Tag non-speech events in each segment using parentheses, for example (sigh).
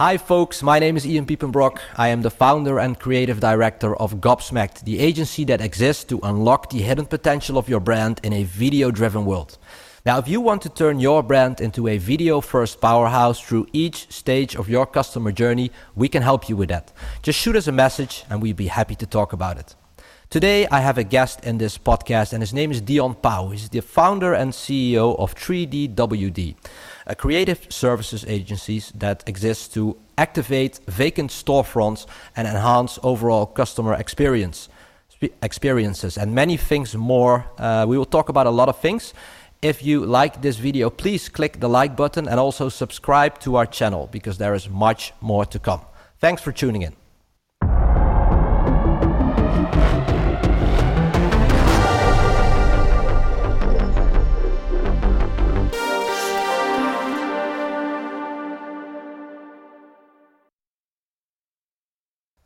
Hi, folks. My name is Ian Piepenbrock. I am the founder and creative director of Gobsmacked, the agency that exists to unlock the hidden potential of your brand in a video driven world. Now, if you want to turn your brand into a video first powerhouse through each stage of your customer journey, we can help you with that. Just shoot us a message and we'd be happy to talk about it. Today, I have a guest in this podcast, and his name is Dion Pau. He's the founder and CEO of 3DWD, a creative services agencies that exists to activate vacant storefronts and enhance overall customer experience experiences and many things more. Uh, we will talk about a lot of things. If you like this video, please click the like button and also subscribe to our channel because there is much more to come. Thanks for tuning in.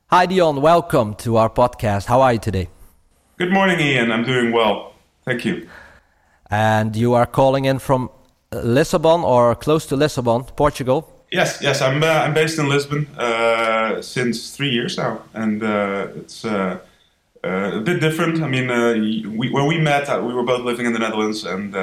Hi, Dion. Welcome to our podcast. How are you today? Good morning, Ian. I'm doing well. Thank you. And you are calling in from Lisbon or close to Lisbon, Portugal? Yes, yes. I'm, uh, I'm based in Lisbon uh, since three years now. And uh, it's uh, uh, a bit different. I mean, uh, we, when we met, we were both living in the Netherlands. And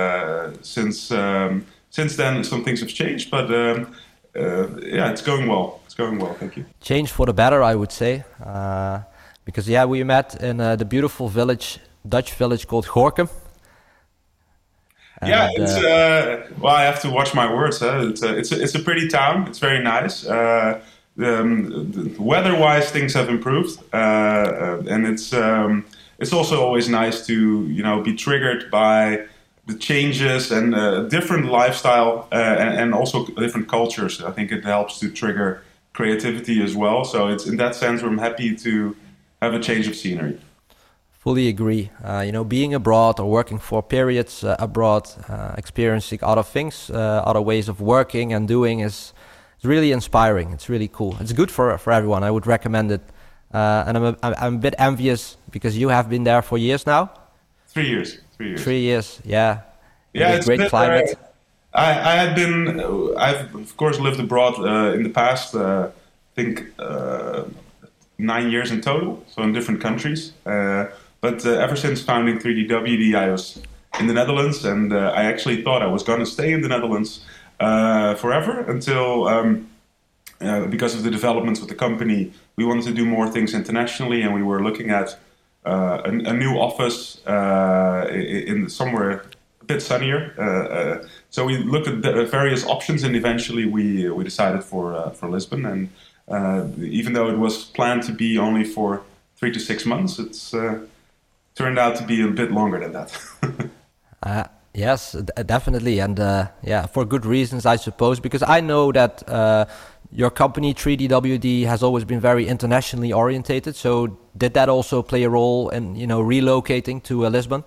since, um, since then, some things have changed. But um, yeah, it's going well it's going well. Thank you. Change for the better, I would say, uh, because yeah, we met in uh, the beautiful village, Dutch village called Gorinchem. yeah, it's uh, uh, well. I have to watch my words. Huh? It's a, it's a, it's a pretty town. It's very nice. Uh, um, weather-wise, things have improved, uh, and it's um, it's also always nice to you know be triggered by the changes and uh, different lifestyle uh, and, and, also different cultures. I think it helps to trigger creativity as well. So it's in that sense, I'm happy to have a change of scenery. Fully agree. Uh, you know, being abroad or working for periods uh, abroad, uh, experiencing other things, uh, other ways of working and doing is, is really inspiring. It's really cool. It's good for for everyone. I would recommend it. Uh, and I'm a, I'm a bit envious because you have been there for years now. Three years. Three years. Three years. Yeah. Yeah, it's great climate. I, I had been, I've of course lived abroad uh, in the past. Uh, I think uh, nine years in total, so in different countries. Uh, but uh, ever since founding 3DWD, I was in the Netherlands, and uh, I actually thought I was going to stay in the Netherlands forever until. Um, because of the developments with the company, we wanted to do more things internationally, and we were looking at a, a, new office in somewhere a bit sunnier. Uh, uh, so we looked at the various options, and eventually we we decided for uh, for Lisbon. And even though it was planned to be only for three to six months, it's turned out to be a bit longer than that. (laughs) Yes, definitely, and uh, yeah, for good reasons, I suppose. Because I know that uh, your company 3DWD has always been very internationally orientated. So, did that also play a role in you know relocating to uh, Lisbon?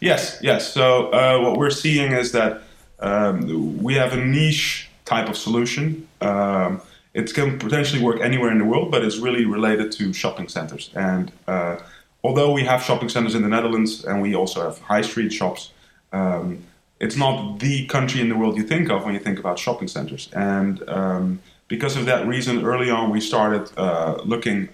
Yes, yes. So uh, what we're seeing is that um, we have a niche type of solution. Um, it can potentially work anywhere in the world, but it's really related to shopping centers. And uh, although we have shopping centers in the Netherlands and we also have high street shops, um, it's not the country in the world you think of when you think about shopping centers. And um, because of that reason, early on we started uh, looking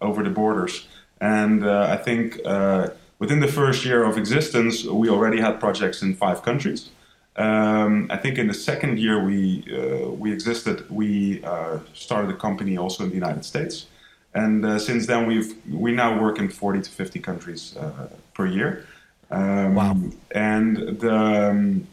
over the borders. And uh, I think uh, within the first year of existence, we already had projects in five countries. Um, I think in the second year we uh, we existed, we uh, started a company also in the United States, and uh, since then we've we now work in 40 to 50 countries uh, per year. Um, wow! And the um,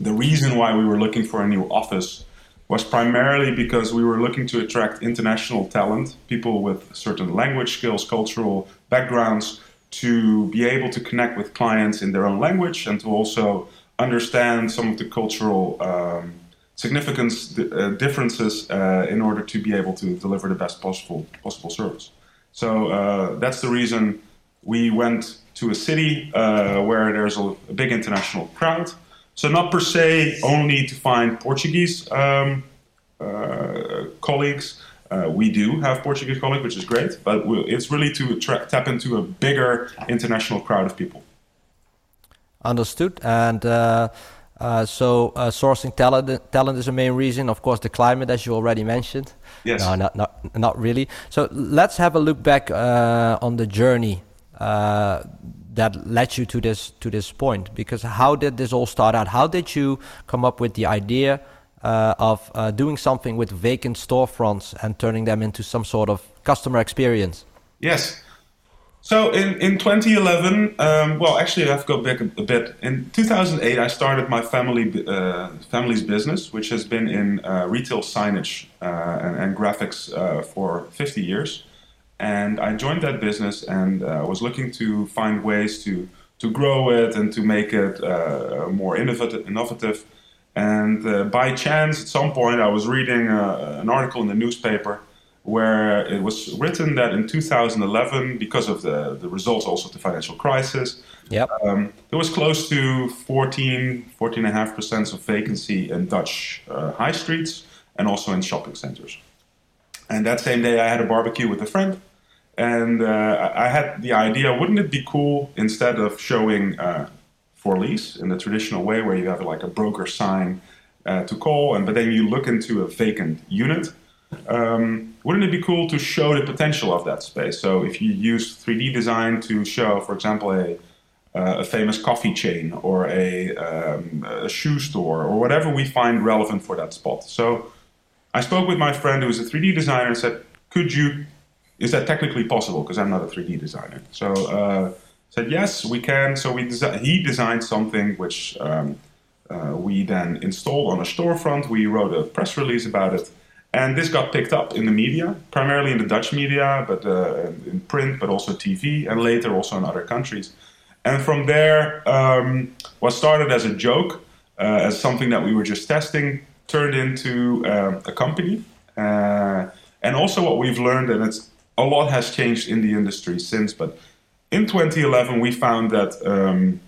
the reason why we were looking for a new office was primarily because we were looking to attract international talent, people with certain language skills, cultural backgrounds to be able to connect with clients in their own language and to also understand some of the cultural um, significance uh, differences uh, in order to be able to deliver the best possible possible service. So uh, that's the reason we went to a city uh, where there's a, a, big international crowd. So not per se only to find Portuguese um, uh, colleagues, uh, we do have Portuguese colleagues, which is great, but it's really to tra- tap into a bigger international crowd of people. Understood. And uh, Uh, so uh, sourcing talent talent is a main reason. Of course, the climate, as you already mentioned. Yes. No, not not not really. So let's have a look back uh, on the journey uh, that led you to this to this point. Because how did this all start out? How did you come up with the idea uh, of uh, doing something with vacant storefronts and turning them into some sort of customer experience? Yes. So in, in 2011, um, well, actually, I have to go back a, a, bit. In 2008, I started my family uh, family's business, which has been in uh, retail signage uh, and, and, graphics uh, for 50 years. And I joined that business and was looking to find ways to to grow it and to make it more innovative. innovative. And by chance, at some point, I was reading an article in the newspaper where it was written that in 2011, because of the, the results also of the financial crisis, yep. Um, there was close to 14, 14.5% of vacancy in Dutch uh, high streets and also in shopping centers. And that same day, I had a barbecue with a friend. And uh, I had the idea wouldn't it be cool instead of showing uh, for lease in the traditional way where you have like a broker sign uh, to call, and but then you look into a vacant unit? Um, wouldn't it be cool to show the potential of that space? So if you use 3D design to show, for example, a, uh, a famous coffee chain or a, um, a, shoe store or whatever we find relevant for that spot. So I spoke with my friend who is a 3D designer and said, "Could you? Is that technically possible? Because I'm not a 3D designer." So uh, said, "Yes, we can." So we he designed something which um, uh, we then installed on a storefront. We wrote a press release about it and this got picked up in the media, primarily in the Dutch media, but uh, in print, but also TV, and later also in other countries. And from there, um, what started as a joke, uh, as something that we were just testing, turned into uh, a company. Uh, and also, what we've learned, and it's a lot has changed in the industry since, but in 2011, we found that um,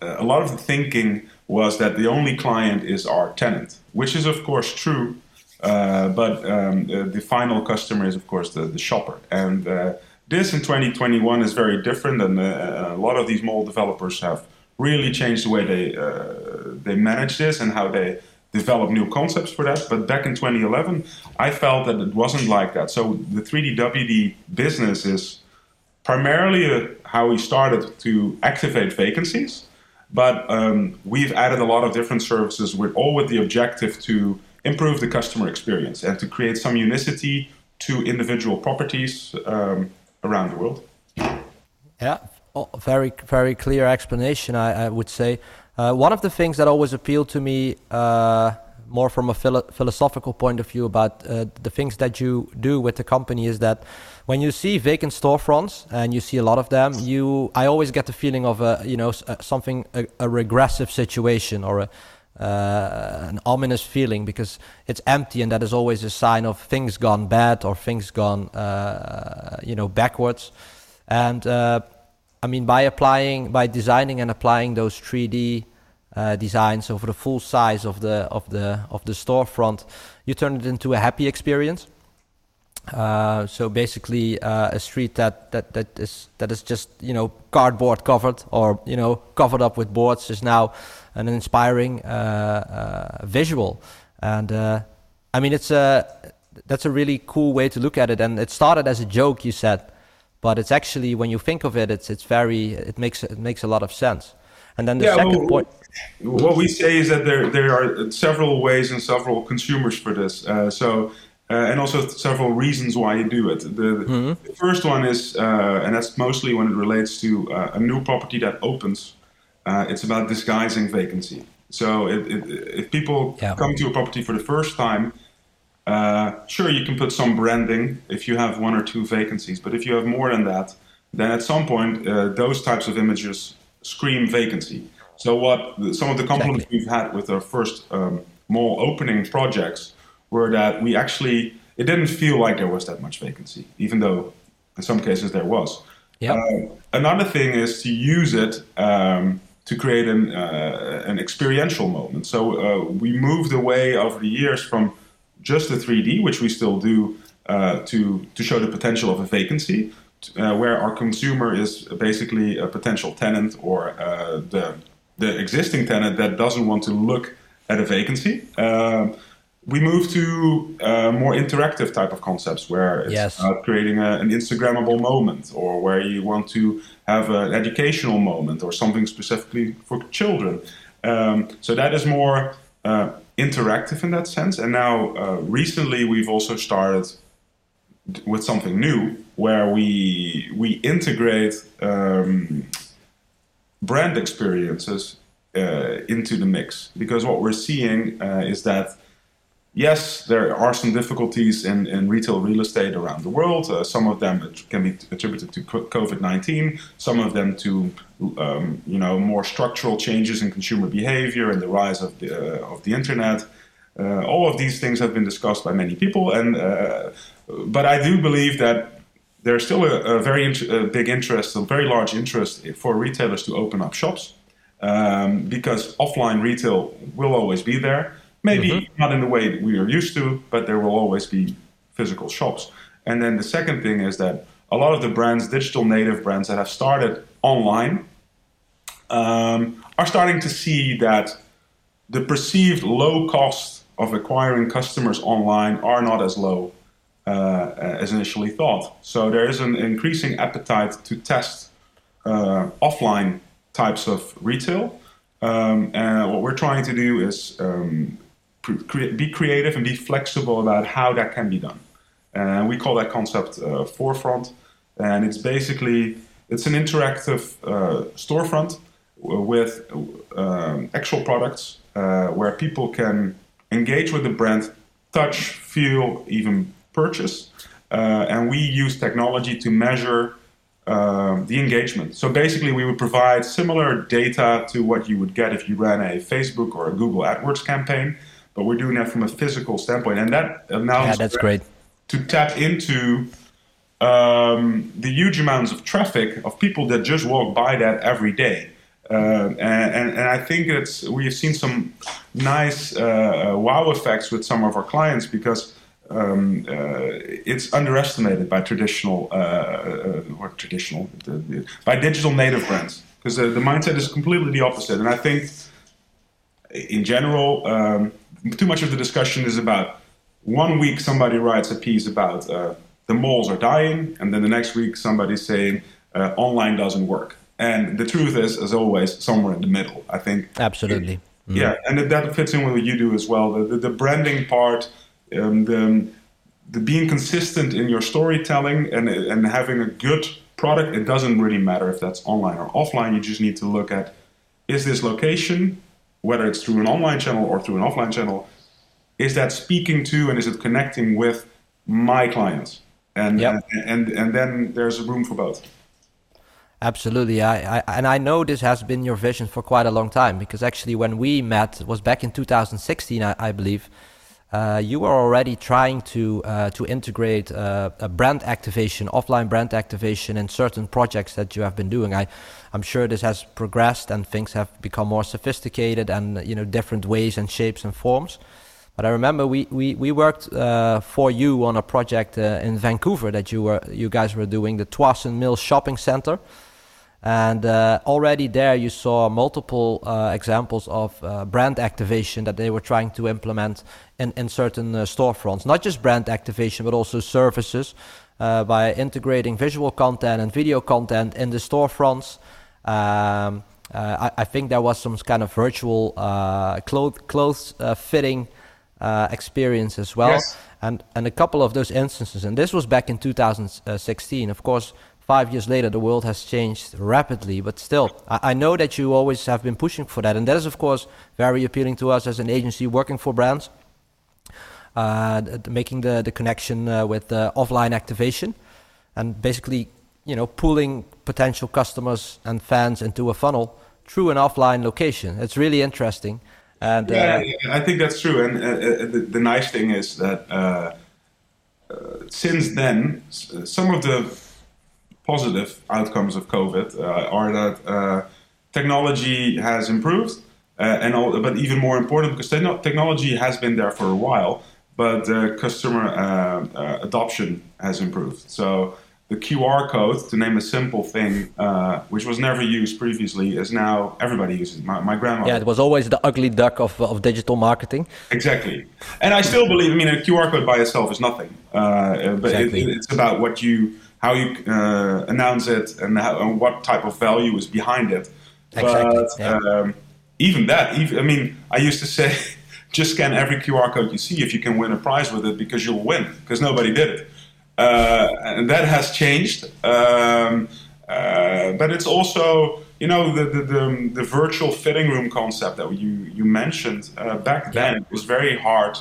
a lot of the thinking was that the only client is our tenant, which is, of course, true uh, but um, the, the, final customer is, of course, the, the shopper. And uh, this in 2021 is very different, and uh, a lot of these mall developers have really changed the way they uh, they manage this and how they develop new concepts for that. But back in 2011, I felt that it wasn't like that. So the 3DWD business is primarily uh, how we started to activate vacancies, but um, we've added a lot of different services with all with the objective to improve the customer experience and to create some unicity to individual properties um, around the world. Yeah, oh, very very clear explanation. I, I would say uh, one of the things that always appealed to me. Uh, more from a philo- philosophical point of view about uh, the things that you do with the company is that when you see vacant storefronts and you see a lot of them you i always get the feeling of a you know uh, something a, a regressive situation or a, uh, an ominous feeling because it's empty, and that is always a sign of things gone bad or things gone, uh, you know, backwards. And uh, I mean, by applying, by designing and applying those 3D uh, designs over the full size of the of the of the storefront, you turn it into a happy experience. Uh, so basically, uh, a street that, that that is that is just you know cardboard covered or you know covered up with boards is now an inspiring uh, uh, visual. And uh, I mean, it's a that's a really cool way to look at it. And it started as a joke, you said, but it's actually when you think of it, it's it's very it makes it makes a lot of sense. And then the yeah, second well, point. What we say is that there there are several ways and several consumers for this. Uh, so. Uh, and also several reasons why you do it. The, mm-hmm. the first one is, uh, and that's mostly when it relates to a new property that opens uh, it's about disguising vacancy. So it, it, if people yeah. come to a property for the first time, uh, sure you can put some branding if you have one or two vacancies, but if you have more than that, then at some point uh, those types of images scream vacancy. So what some of the compliments exactly. we've had with our first um, mall opening projects were that we actually it didn't feel like there was that much vacancy, even though in some cases there was. Yep. Uh, another thing is to use it. Um, to create an, uh, an experiential moment. So uh, we moved away over the years from just the 3D, which we still do, uh, to, to show the potential of a vacancy, uh, where our consumer is basically a potential tenant or uh, the the existing tenant that doesn't want to look at a vacancy. Um, we move to uh, more interactive type of concepts where it's Yes. about creating a, an Instagrammable moment or where you want to have an educational moment or something specifically for children. Um, so that is more uh, interactive in that sense. And now uh, recently we've also started with something new where we we integrate um, brand experiences uh, into the mix because what we're seeing uh, is that yes, there are some difficulties in, in retail real estate around the world. Uh, some of them can be attributed to COVID nineteen. Some of them to um, you know more structural changes in consumer behavior and the rise of the uh, of the internet. Uh, all of these things have been discussed by many people, and uh, but I do believe that there's still a, a very int- a big interest, a very large interest for retailers to open up shops um, because offline retail will always be there. Maybe not in the way that we are used to, but there will always be physical shops. And then the second thing is that a lot of the brands, digital native brands that have started online, um, are starting to see that the perceived low cost of acquiring customers online are not as low uh, as initially thought. So there is an increasing appetite to test uh, offline types of retail. Um, and what we're trying to do is um, crea- be creative and be flexible about how that can be done. And we call that concept uh, forefront. And it's basically it's an interactive uh, storefront with um, actual products uh, where people can engage with the brand, touch, feel, even purchase. Uh, and we use technology to measure um, the engagement. So basically, we would provide similar data to what you would get if you ran a Facebook or a Google AdWords campaign, but we're doing that from a physical standpoint, and that allows Yeah, that's great. to tap into um, the huge amounts of traffic of people that just walk by that every day. Uh, and, and, and I think it's we have seen some nice uh, wow effects with some of our clients because um, uh, it's underestimated by traditional uh, uh, or traditional by digital native brands because the, the mindset is completely the opposite. And I think in general, um, too much of the discussion is about one week somebody writes a piece about uh, the malls are dying, and then the next week somebody's saying uh, online doesn't work. And the truth is, as always, somewhere in the middle. I think Absolutely. yeah, and that- that fits in with what you do as well. The, the, the branding part, um, the, the being consistent in your storytelling and, and having a good product, it doesn't really matter if that's online or offline. You just need to look at is this location, whether it's through an online channel or through an offline channel, is that speaking to and is it connecting with my clients? And, Yep. and, and, and then there's a room for both. Absolutely, I, I and I know this has been your vision for quite a long time because actually when we met was back in 2016, I, I believe. Uh, you were already trying to uh, to integrate uh, a brand activation, offline brand activation, in certain projects that you have been doing. I, I'm sure this has progressed and things have become more sophisticated and you know different ways and shapes and forms. But I remember we we, we worked uh, for you on a project uh, in Vancouver that you were you guys were doing the Tsawwassen Mill Shopping Center, and uh, already there you saw multiple examples of brand activation that they were trying to implement in in certain uh, storefronts. Not just brand activation, but also services uh, by integrating visual content and video content in the storefronts. Um, uh, I, I think there was some kind of virtual uh, clothes clothes uh, fitting uh, experience as well, Yes. and and a couple of those instances. And this was back in 2016. Of course, five years later, the world has changed rapidly, but still, I, I know that you always have been pushing for that, and that is of course very appealing to us as an agency working for brands. Uh, making the, the connection uh, with uh, offline activation and basically you know pulling potential customers and fans into a funnel through an offline location it's really interesting and uh, Yeah, yeah, I think that's true. And uh, the, the nice thing is that uh, since then, some of the positive outcomes of COVID are that technology has improved, and all, but even more important because technology has been there for a while, but uh, customer uh, uh, adoption has improved. So the QR code, to name a simple thing, uh, which was never used previously, is now everybody uses. My, my grandma. Yeah, it was always the ugly duck of, of digital marketing. Exactly, and I still believe. I mean, a QR code by itself is nothing, uh, but exactly. it, it's about what you, how you uh, announce it, and, how, and, what type of value is behind it. Exactly. But yeah. um, even that, even, I mean, I used to say. Just scan every QR code you see if you can win a prize with it because you'll win because nobody did it. Uh, and that has changed. Um, uh, but it's also, you know, the, the, the, the, virtual fitting room concept that you, you mentioned uh, back then, it was very hard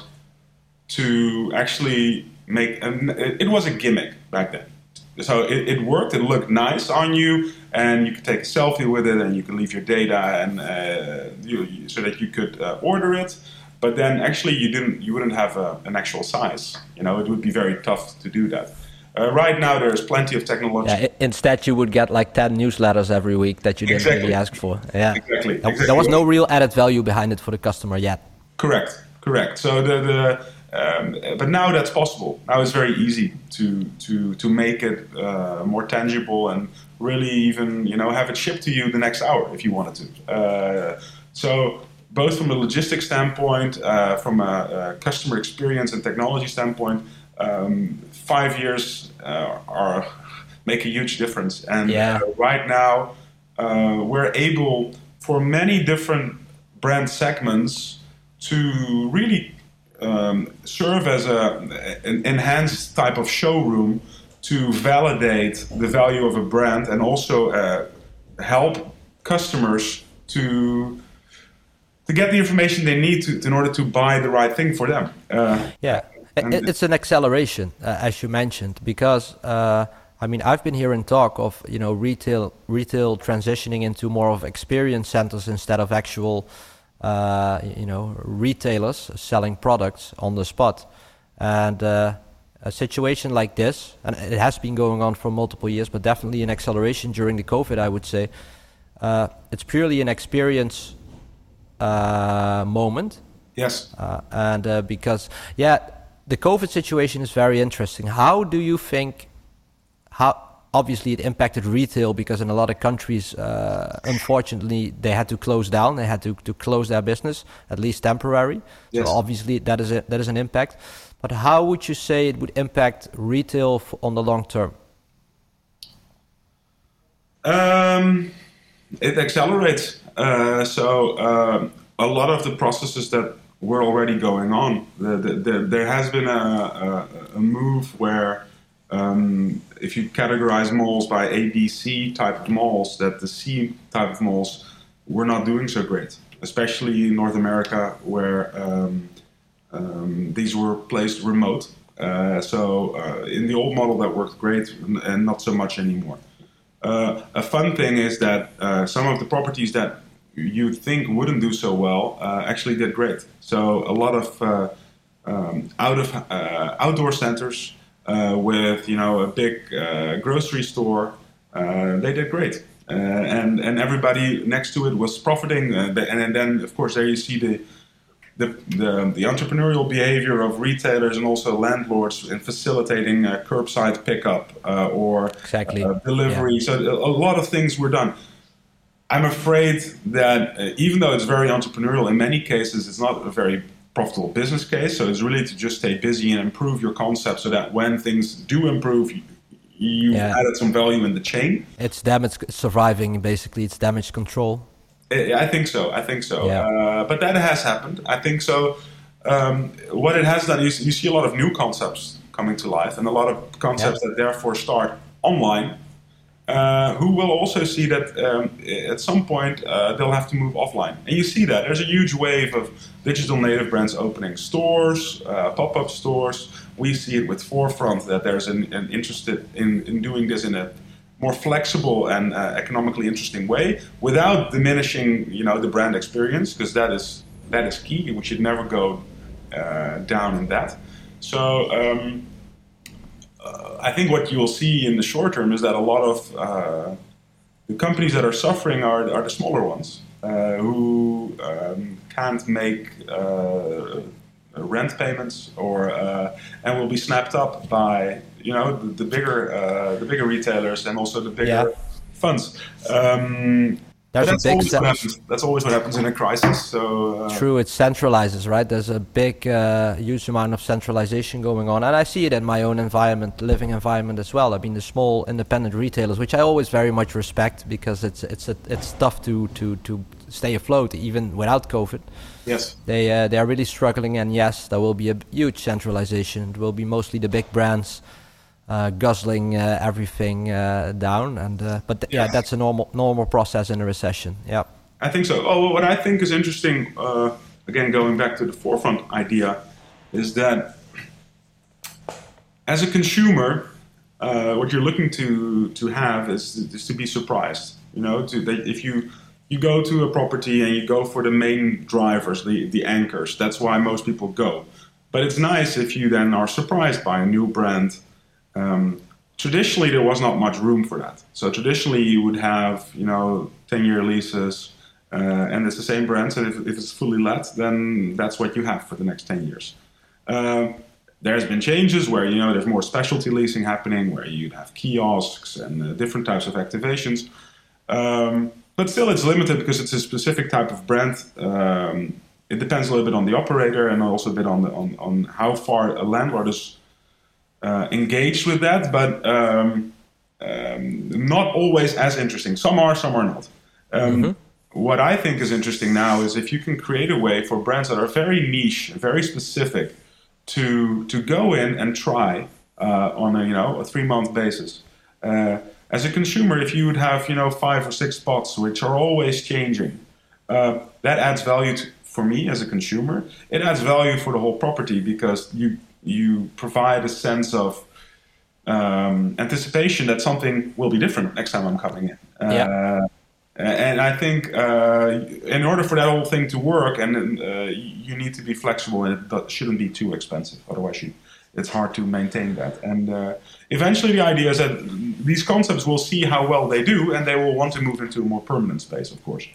to actually make, it, it was a gimmick back then. So it, it, worked, it looked nice on you, and you could take a selfie with it, and you could leave your data, and uh, you, so that you could uh, order it but then actually you didn't you wouldn't have a, an actual size you know? It would be very tough to do that. Uh, right now there's plenty of technology. Yeah, instead you would get like 10 newsletters every week that you didn't exactly. really ask for. Yeah. Exactly. exactly there was no real added value behind it for the customer yet. Correct. Correct. So the, the um, but now that's possible. Now it's very easy to to to make it uh, more tangible and really even you know have it shipped to you the next hour if you wanted to. Uh, so both from a logistics standpoint, uh, from a, a, customer experience and technology standpoint, um, five years uh, are make a huge difference. And yeah. uh, right now, uh, we're able for many different brand segments to really um, serve as a, an enhanced type of showroom to validate the value of a brand and also uh, help customers to to get the information they need to, in order to buy the right thing for them. Uh, yeah, it's an acceleration, uh, as you mentioned, because uh, I mean I've been hearing talk of you know retail retail transitioning into more of experience centers instead of actual uh, you know retailers selling products on the spot, and uh, a situation like this, and it has been going on for multiple years, but definitely an acceleration during the COVID, I would say. Uh, it's purely an experience uh, moment. Yes. Uh, and uh, because, yeah, the COVID situation is very interesting. How do you think, how obviously it impacted retail because in a lot of countries, uh, unfortunately, they had to close down. They had to, to close their business, at least temporary. Yes. So obviously that is a, that is an impact. But how would you say it would impact retail on the long term? Um, it accelerates. Uh, so uh, a lot of the processes that were already going on, the, the, the, there has been a, a, a move where um, if you categorize malls by A, B, C type of malls, that the C type of malls were not doing so great, especially in North America where um, um, these were placed remote. Uh, so uh, in the old model that worked great and not so much anymore. Uh, a fun thing is that uh, some of the properties that you think wouldn't do so well uh, actually did great. So a lot of uh, um, out of uh, outdoor centers uh, with you know a big grocery store, they did great. and and everybody next to it was profiting, and, and then of course there you see the the, the, the, entrepreneurial behavior of retailers and also landlords in facilitating uh, curbside pickup uh, or exactly. uh, delivery. Yeah. So a, lot of things were done. I'm afraid that uh, even though it's very entrepreneurial, in many cases it's not a very profitable business case. So it's really to just stay busy and improve your concept so that when things do improve, you, you yeah. added some value in the chain. It's damage surviving, basically. It's damage control. I think so. I think so. Yeah. Uh, but that has happened. I think so. Um, what it has done is you see a lot of new concepts coming to life, and a lot of concepts yeah. that therefore start online. Uh, who will also see that um, at some point uh, they'll have to move offline. And you see that there's a huge wave of digital native brands opening stores, uh, pop-up stores. We see it with Forefront that there's an, an interest in, in doing this in a more flexible and uh, economically interesting way without diminishing you know the brand experience because that is that is key. We should never go uh, down in that. So um, uh, I think what you'll see in the short term is that a lot of uh, the companies that are suffering are, are the smaller ones uh, who um, can't make uh, rent payments or and will be snapped up by you know the, the bigger uh, the bigger retailers and also the bigger yeah. funds. Um, that's, big always what happens. that's always what happens in a crisis. So uh, true, it centralizes, right? There's a big, uh, huge amount of centralization going on, and I see it in my own environment, living environment as well. I mean, the small independent retailers, which I always very much respect because it's it's a, it's tough to to to stay afloat even without COVID. Yes, they uh, they are really struggling, and yes, there will be a huge centralization. It will be mostly the big brands guzzling uh, everything uh, down. And but th- yeah, that's a normal normal process in a recession. Yeah, I think so. Oh, what I think is interesting, again, going back to the forefront idea, is that as a consumer, uh, what you're looking to to have is, is to be surprised. You know, to that if you you go to a property and you go for the main drivers, the the anchors. That's why most people go. But it's nice if you then are surprised by a new brand um, traditionally, there was not much room for that. So traditionally, you would have you know ten year leases, uh, and it's the same brand. So if, if, it's fully let, then that's what you have for the next ten years. Uh, there's been changes where you know there's more specialty leasing happening, where you'd have kiosks and uh, different types of activations. Um, but still, it's limited because it's a specific type of brand. Um, it depends a little bit on the operator and also a bit on the, on, on how far a landlord is uh, engaged with that, but um, um, not always as interesting. Some are, some are not. Um, mm-hmm. What I think is interesting now is if you can create a way for brands that are very niche, very specific, to to go in and try uh, on a you know a three month basis. Uh, as a consumer, if you would have you know five or six spots which are always changing, uh, that adds value to, for me as a consumer. It adds value for the whole property because you you provide a sense of um, anticipation that something will be different next time I'm coming in. Yeah. Uh, and I think uh, in order for that whole thing to work, and uh, you need to be flexible, and it shouldn't be too expensive. Otherwise, you, it's hard to maintain that. And uh, eventually, the idea is that these concepts will see how well they do, and they will want to move into a more permanent space, of course.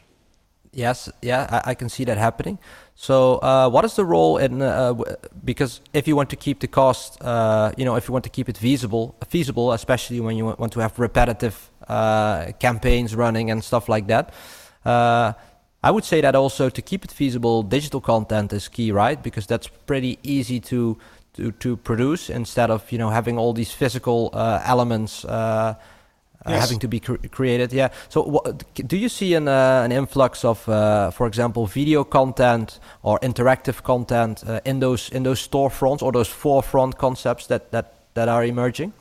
Yes, yeah, I, I can see that happening. So, uh, what is the role in uh, because if you want to keep the cost, uh, you know, if you want to keep it feasible, feasible, especially when you want to have repetitive uh, campaigns running and stuff like that. Uh, I would say that also to keep it feasible, digital content is key, right? Because that's pretty easy to to to produce instead of you know having all these physical uh, elements yes. having to be cre created. Yeah. So, what, do you see an uh, an influx of, uh, for example, video content or interactive content in those in those storefronts or those forefront concepts that that that are emerging?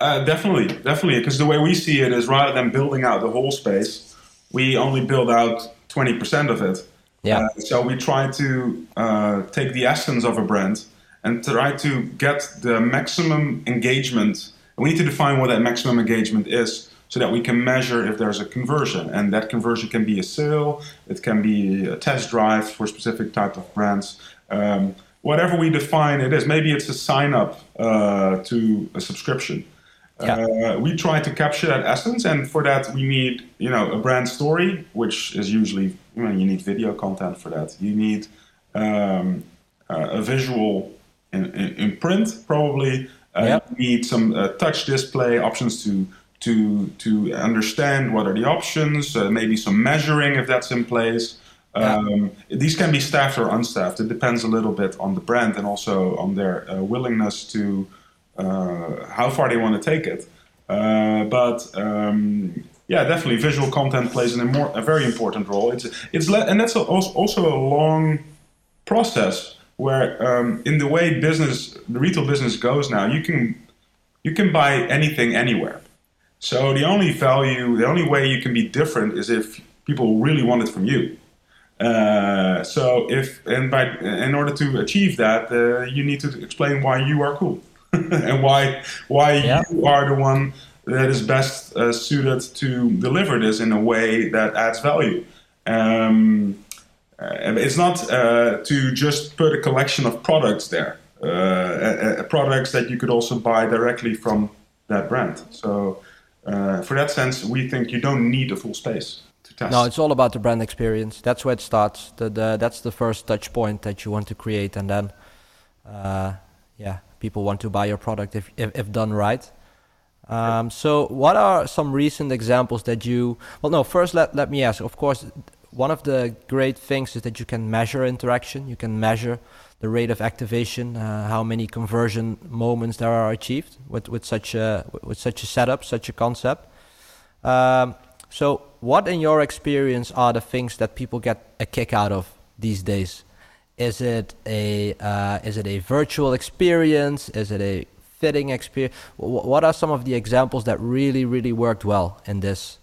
Uh, definitely, definitely. Because the way we see it is rather than building out the whole space, we only build out 20% of it. Yeah. Uh, so we try to uh, take the essence of a brand and try to get the maximum engagement we need to define what that maximum engagement is so that we can measure if there's a conversion. And that conversion can be a sale, it can be a test drive for specific type of brands. Um, whatever we define it is, maybe it's a sign up uh, to a subscription. Yeah. Uh, we try to capture that essence, and for that we need, you know, a brand story, which is usually you, know, you need video content for that. You need um, uh, a visual in, in, in, print, probably uh, yep. You need some uh, touch display options to to to understand what are the options. Uh, maybe some measuring if that's in place. Um, These can be staffed or unstaffed. It depends a little bit on the brand and also on their uh, willingness to uh, how far they want to take it. Uh, but um, yeah, definitely, visual content plays an more, a very important role. It's it's and that's also a long process where um, in the way business, the retail business goes now, you can you can buy anything anywhere. So the only value, the only way you can be different is if people really want it from you. Uh, so if and by in order to achieve that, uh, you need to explain why you are cool (laughs) and why why yeah. you are the one that is best uh, suited to deliver this in a way that adds value. Um, it's not uh, to just put a collection of products there, uh, products that you could also buy directly from that brand. So, for that sense, we think you don't need a full space. To No, it's all about the brand experience. That's where it starts. The, the, that's the first touch point that you want to create, and then, uh, yeah, People want to buy your product if if, if done right. Um, so, what are some recent examples that you? Well, no. First, let let me ask. Of course, one of the great things is that you can measure interaction. You can measure the rate of activation, uh, how many conversion moments there are achieved with with such a with such a setup, such a concept. Um, so, what in your experience are the things that people get a kick out of these days? Is it a uh, is it a virtual experience? Is it a fitting experience? What are some of the examples that really, really worked well in this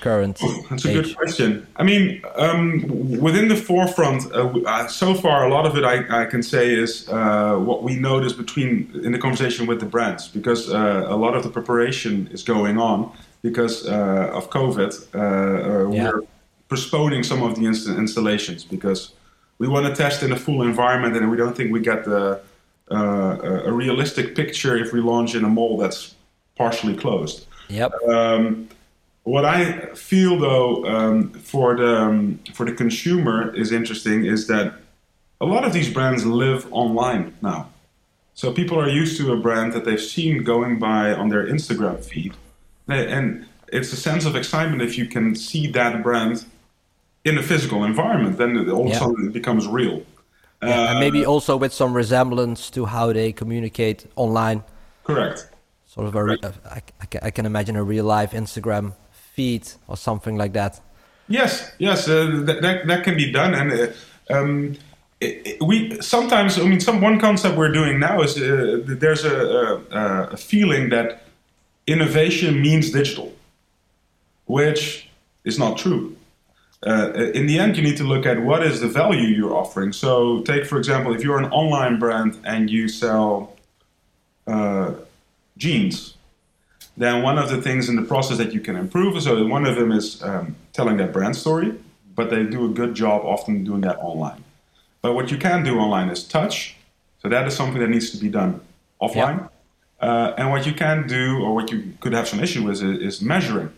current? (clears throat) That's a age? good question. I mean, um, within the forefront, uh, uh, so far, a lot of it I, I can say is uh, what we notice between in the conversation with the brands, because uh, a lot of the preparation is going on because uh, of COVID. Uh, yeah. We're postponing some of the inst- installations because we want to test in a full environment, and we don't think we get the uh, a realistic picture if we launch in a mall that's partially closed. Yep. Um, what I feel though um, for the um, for the consumer is interesting is that a lot of these brands live online now. So people are used to a brand that they've seen going by on their Instagram feed, and it's a sense of excitement if you can see that brand in a physical environment. Then all of a sudden it becomes real. Yeah, and maybe uh, also with some resemblance to how they communicate online. Correct. Sort of a, re- I, I can imagine a real life Instagram feed or something like that. Yes, yes, uh, that, that, that can be done, and uh, um, it, it, we sometimes. I mean, some one concept we're doing now is uh, there's a, a, a feeling that innovation means digital, which is not true uh, in the end, you need to look at what is the value you're offering. So, take for example, if you're an online brand and you sell uh, jeans, then one of the things in the process that you can improve. So, one of them is um, telling that brand story, but they do a good job often doing that online. But what you can do online is touch. So, that is something that needs to be done offline. Uh, and what you can do, or what you could have some issue with, is, is measuring.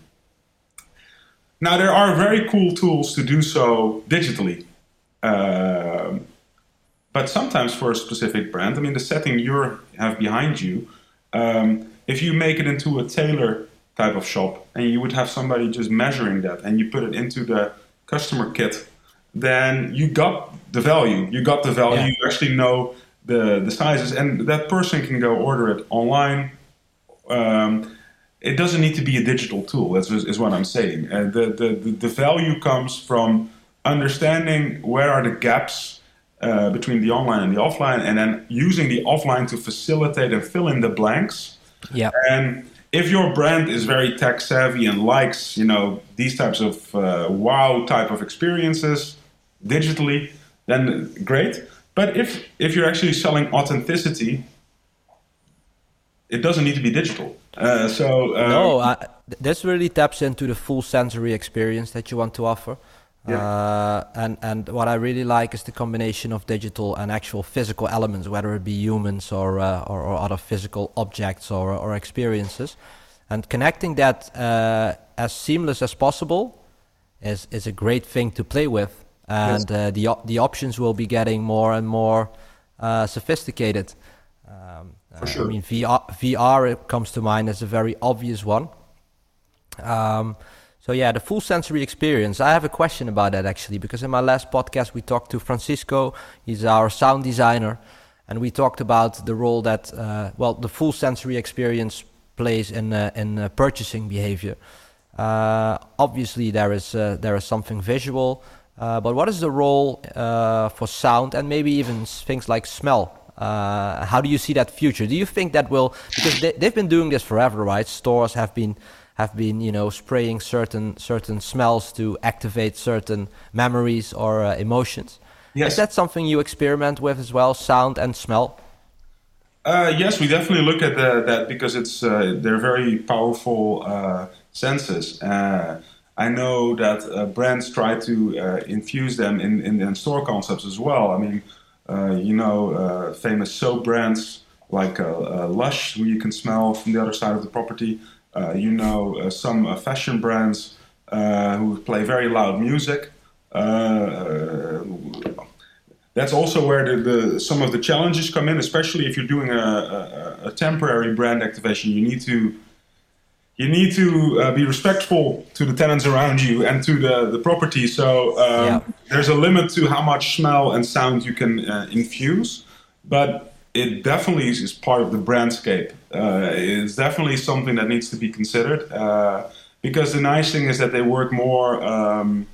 Now, there are very cool tools to do so digitally. Uh, but sometimes for a specific brand, I mean, the setting you have behind you, um, if you make it into a tailor type of shop and you would have somebody just measuring that and you put it into the customer kit, then you got the value. You got the value. Yeah. You actually know the, the sizes, and that person can go order it online. Um, it doesn't need to be a digital tool. That's is what I'm saying. Uh, the, the the value comes from understanding where are the gaps uh, between the online and the offline, and then using the offline to facilitate and fill in the blanks. Yeah. And if your brand is very tech savvy and likes you know these types of uh, wow type of experiences digitally, then great. But if if you're actually selling authenticity, it doesn't need to be digital. Uh, so uh, no, this really taps into the full sensory experience that you want to offer. Yeah. Uh, and and what I really like is the combination of digital and actual physical elements, whether it be humans or uh, or, or, other physical objects or or experiences, and connecting that uh, as seamless as possible is is a great thing to play with, and yes. Uh, the the options will be getting more and more sophisticated. Um, For sure. I mean, VR, VR comes to mind as a very obvious one. Um, so yeah, the full sensory experience. I have a question about that actually, because in my last podcast we talked to Francisco. He's our sound designer, and we talked about the role that uh, well, the full sensory experience plays in uh, in uh, purchasing behavior. Uh, obviously, there is uh, there is something visual, uh, but what is the role for sound and maybe even things like smell how do you see that future? Do you think that will because they, they've been doing this forever, right? Stores have been have been you know spraying certain certain smells to activate certain memories or uh, emotions. Yes. Is that something you experiment with as well, sound and smell? Uh, yes, we definitely look at the, that because it's uh, they're very powerful uh, senses. Uh, I know that uh, brands try to uh, infuse them in, in, in, store concepts as well. I mean, uh, you know, uh, famous soap brands like uh, Lush, who you can smell from the other side of the property. You know, some fashion brands who play very loud music. That's also where the, the, some of the challenges come in, especially if you're doing a, a, a temporary brand activation. You need to you need to uh, be respectful to the tenants around you and to the, the property. So um, yeah. there's a limit to how much smell and sound you can uh, infuse, but it definitely is part of the brandscape. Uh, it's definitely something that needs to be considered uh, because the nice thing is that they work more um,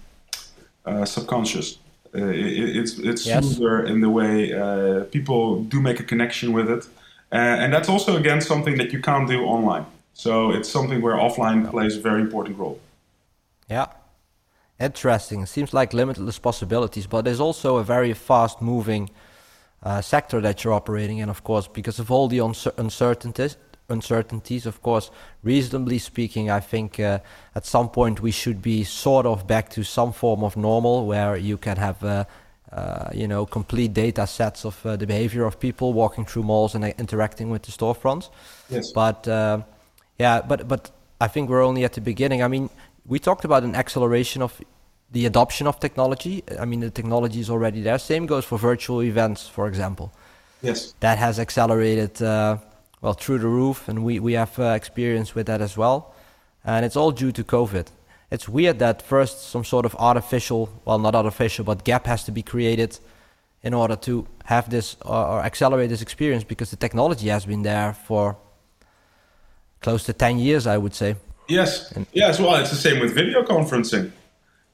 uh, subconscious. Uh, it, it's it's yes. smoother in the way people do make a connection with it, and that's also again something that you can't do online. So it's something where offline plays a very important role. Yeah. Interesting. Seems like limitless possibilities, but there's also a very fast moving uh, sector that you're operating in, of course, because of all the uncertainties. Uncertainties, of course, reasonably speaking, I think uh, at some point we should be sort of back to some form of normal where you can have, uh, uh you know, complete data sets of uh, the behavior of people walking through malls and interacting with the storefronts. Yes. But yeah, but but I think we're only at the beginning. I mean, we talked about an acceleration of the adoption of technology. I mean, the technology is already there. Same goes for virtual events, for example. Yes. That has accelerated uh, well through the roof, and we we have uh, experience with that as well. And it's all due to COVID. It's weird that first some sort of artificial, well, not artificial, but gap has to be created in order to have this or, or accelerate this experience because the technology has been there for close to 10 years, I would say. Yes. And yes. Well, it's the same with video conferencing.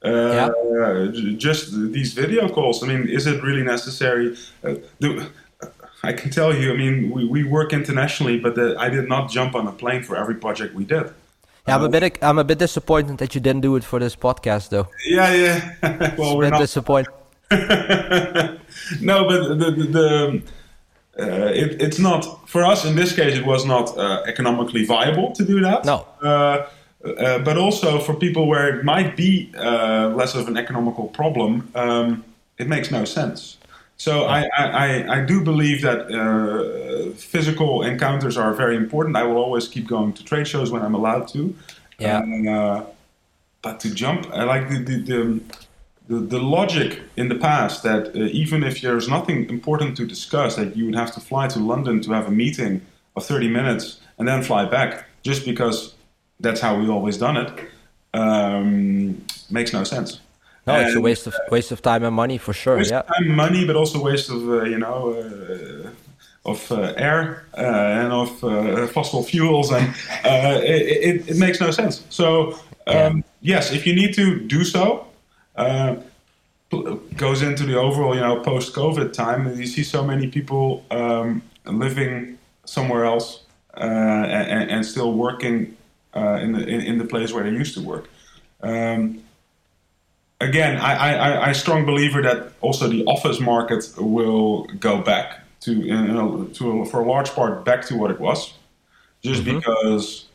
Uh, yeah. just these video calls. I mean, is it really necessary? Uh, the, I can tell you. I mean, we, we work internationally, but the, I did not jump on a plane for every project we did. Yeah, I'm a bit. I'm a bit disappointed that you didn't do it for this podcast, though. Yeah, yeah. (laughs) well, we're not disappointed. (laughs) no, but the, the, the uh, it, it's not for us in this case. It was not uh, economically viable to do that. No. Uh, uh but also for people where it might be uh, less of an economical problem, um, it makes no sense. So I, I, I, do believe that uh, physical encounters are very important. I will always keep going to trade shows when I'm allowed to. Yeah. but to jump, I like the, the, the the, the logic in the past that uh, even if there's nothing important to discuss, that you would have to fly to London to have a meeting of 30 minutes and then fly back just because that's how we've always done it, um, makes no sense. No, and, it's a waste of waste of time and money for sure. Waste yeah, of time and money, but also waste of uh, you know uh, of uh, air uh, and of uh, fossil fuels, and it, it, it, makes no sense. So um, yeah. yes, if you need to do so, uh, goes into the overall, you know, post-COVID time. And you see so many people um, living somewhere else uh, and, and, still working uh, in the in, in, the place where they used to work. Um, again, I, I, I strong believer that also the office market will go back to you know to a, for a large part back to what it was, just mm-hmm. because